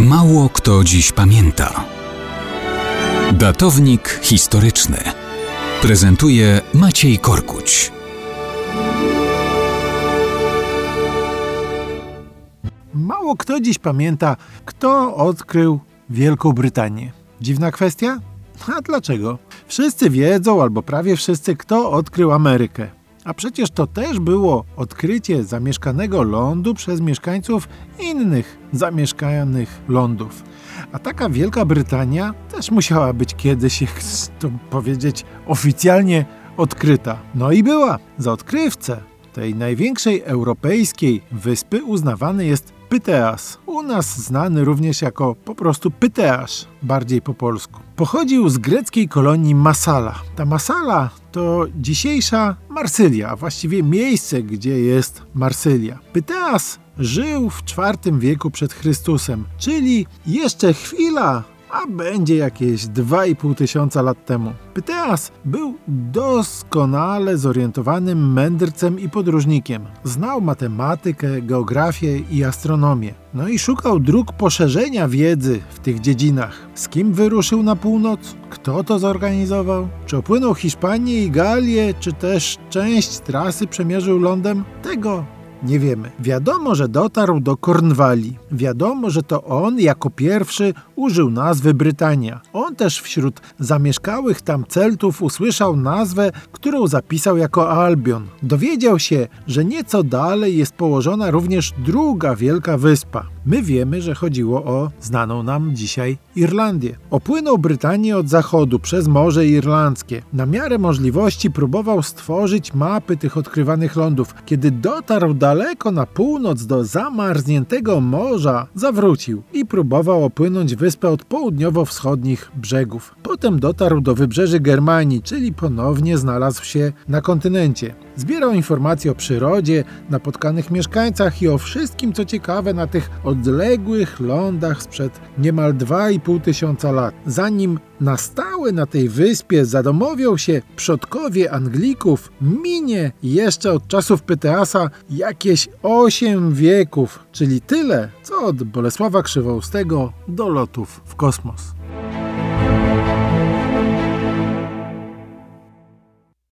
Mało kto dziś pamięta. Datownik historyczny prezentuje Maciej Korkuć. Mało kto dziś pamięta, kto odkrył Wielką Brytanię. Dziwna kwestia? A dlaczego? Wszyscy wiedzą, albo prawie wszyscy, kto odkrył Amerykę. A przecież to też było odkrycie zamieszkanego lądu przez mieszkańców innych zamieszkanych lądów. A taka Wielka Brytania też musiała być kiedyś, jak to powiedzieć, oficjalnie odkryta. No i była. Za odkrywcę tej największej europejskiej wyspy uznawany jest Pyteas, u nas znany również jako po prostu Pyteasz, bardziej po polsku. Pochodził z greckiej kolonii Masala. Ta Masala to dzisiejsza Marsylia, a właściwie miejsce, gdzie jest Marsylia. Pyteas żył w IV wieku przed Chrystusem, czyli jeszcze chwila a będzie jakieś 2,5 tysiąca lat temu. Pyteas był doskonale zorientowanym mędrcem i podróżnikiem. Znał matematykę, geografię i astronomię. No i szukał dróg poszerzenia wiedzy w tych dziedzinach. Z kim wyruszył na północ? Kto to zorganizował? Czy opłynął Hiszpanię i Galię, czy też część trasy przemierzył lądem? Tego nie wiemy. Wiadomo, że dotarł do Kornwali. Wiadomo, że to on jako pierwszy użył nazwy Brytania. On też wśród zamieszkałych tam Celtów usłyszał nazwę, którą zapisał jako Albion. Dowiedział się, że nieco dalej jest położona również druga wielka wyspa. My wiemy, że chodziło o znaną nam dzisiaj Irlandię. Opłynął Brytanię od zachodu przez Morze Irlandzkie. Na miarę możliwości próbował stworzyć mapy tych odkrywanych lądów. Kiedy dotarł daleko na północ do zamarzniętego morza, zawrócił i próbował opłynąć wyspę od południowo-wschodnich brzegów. Potem dotarł do wybrzeży Germanii, czyli ponownie znalazł się na kontynencie. Zbierał informacje o przyrodzie, napotkanych mieszkańcach i o wszystkim, co ciekawe na tych odległych lądach sprzed niemal 2,5 tysiąca lat. Zanim na stałe na tej wyspie zadomowią się przodkowie Anglików, minie jeszcze od czasów Pyteasa jakieś 8 wieków, czyli tyle, co od Bolesława Krzywoustego do lotów w kosmos.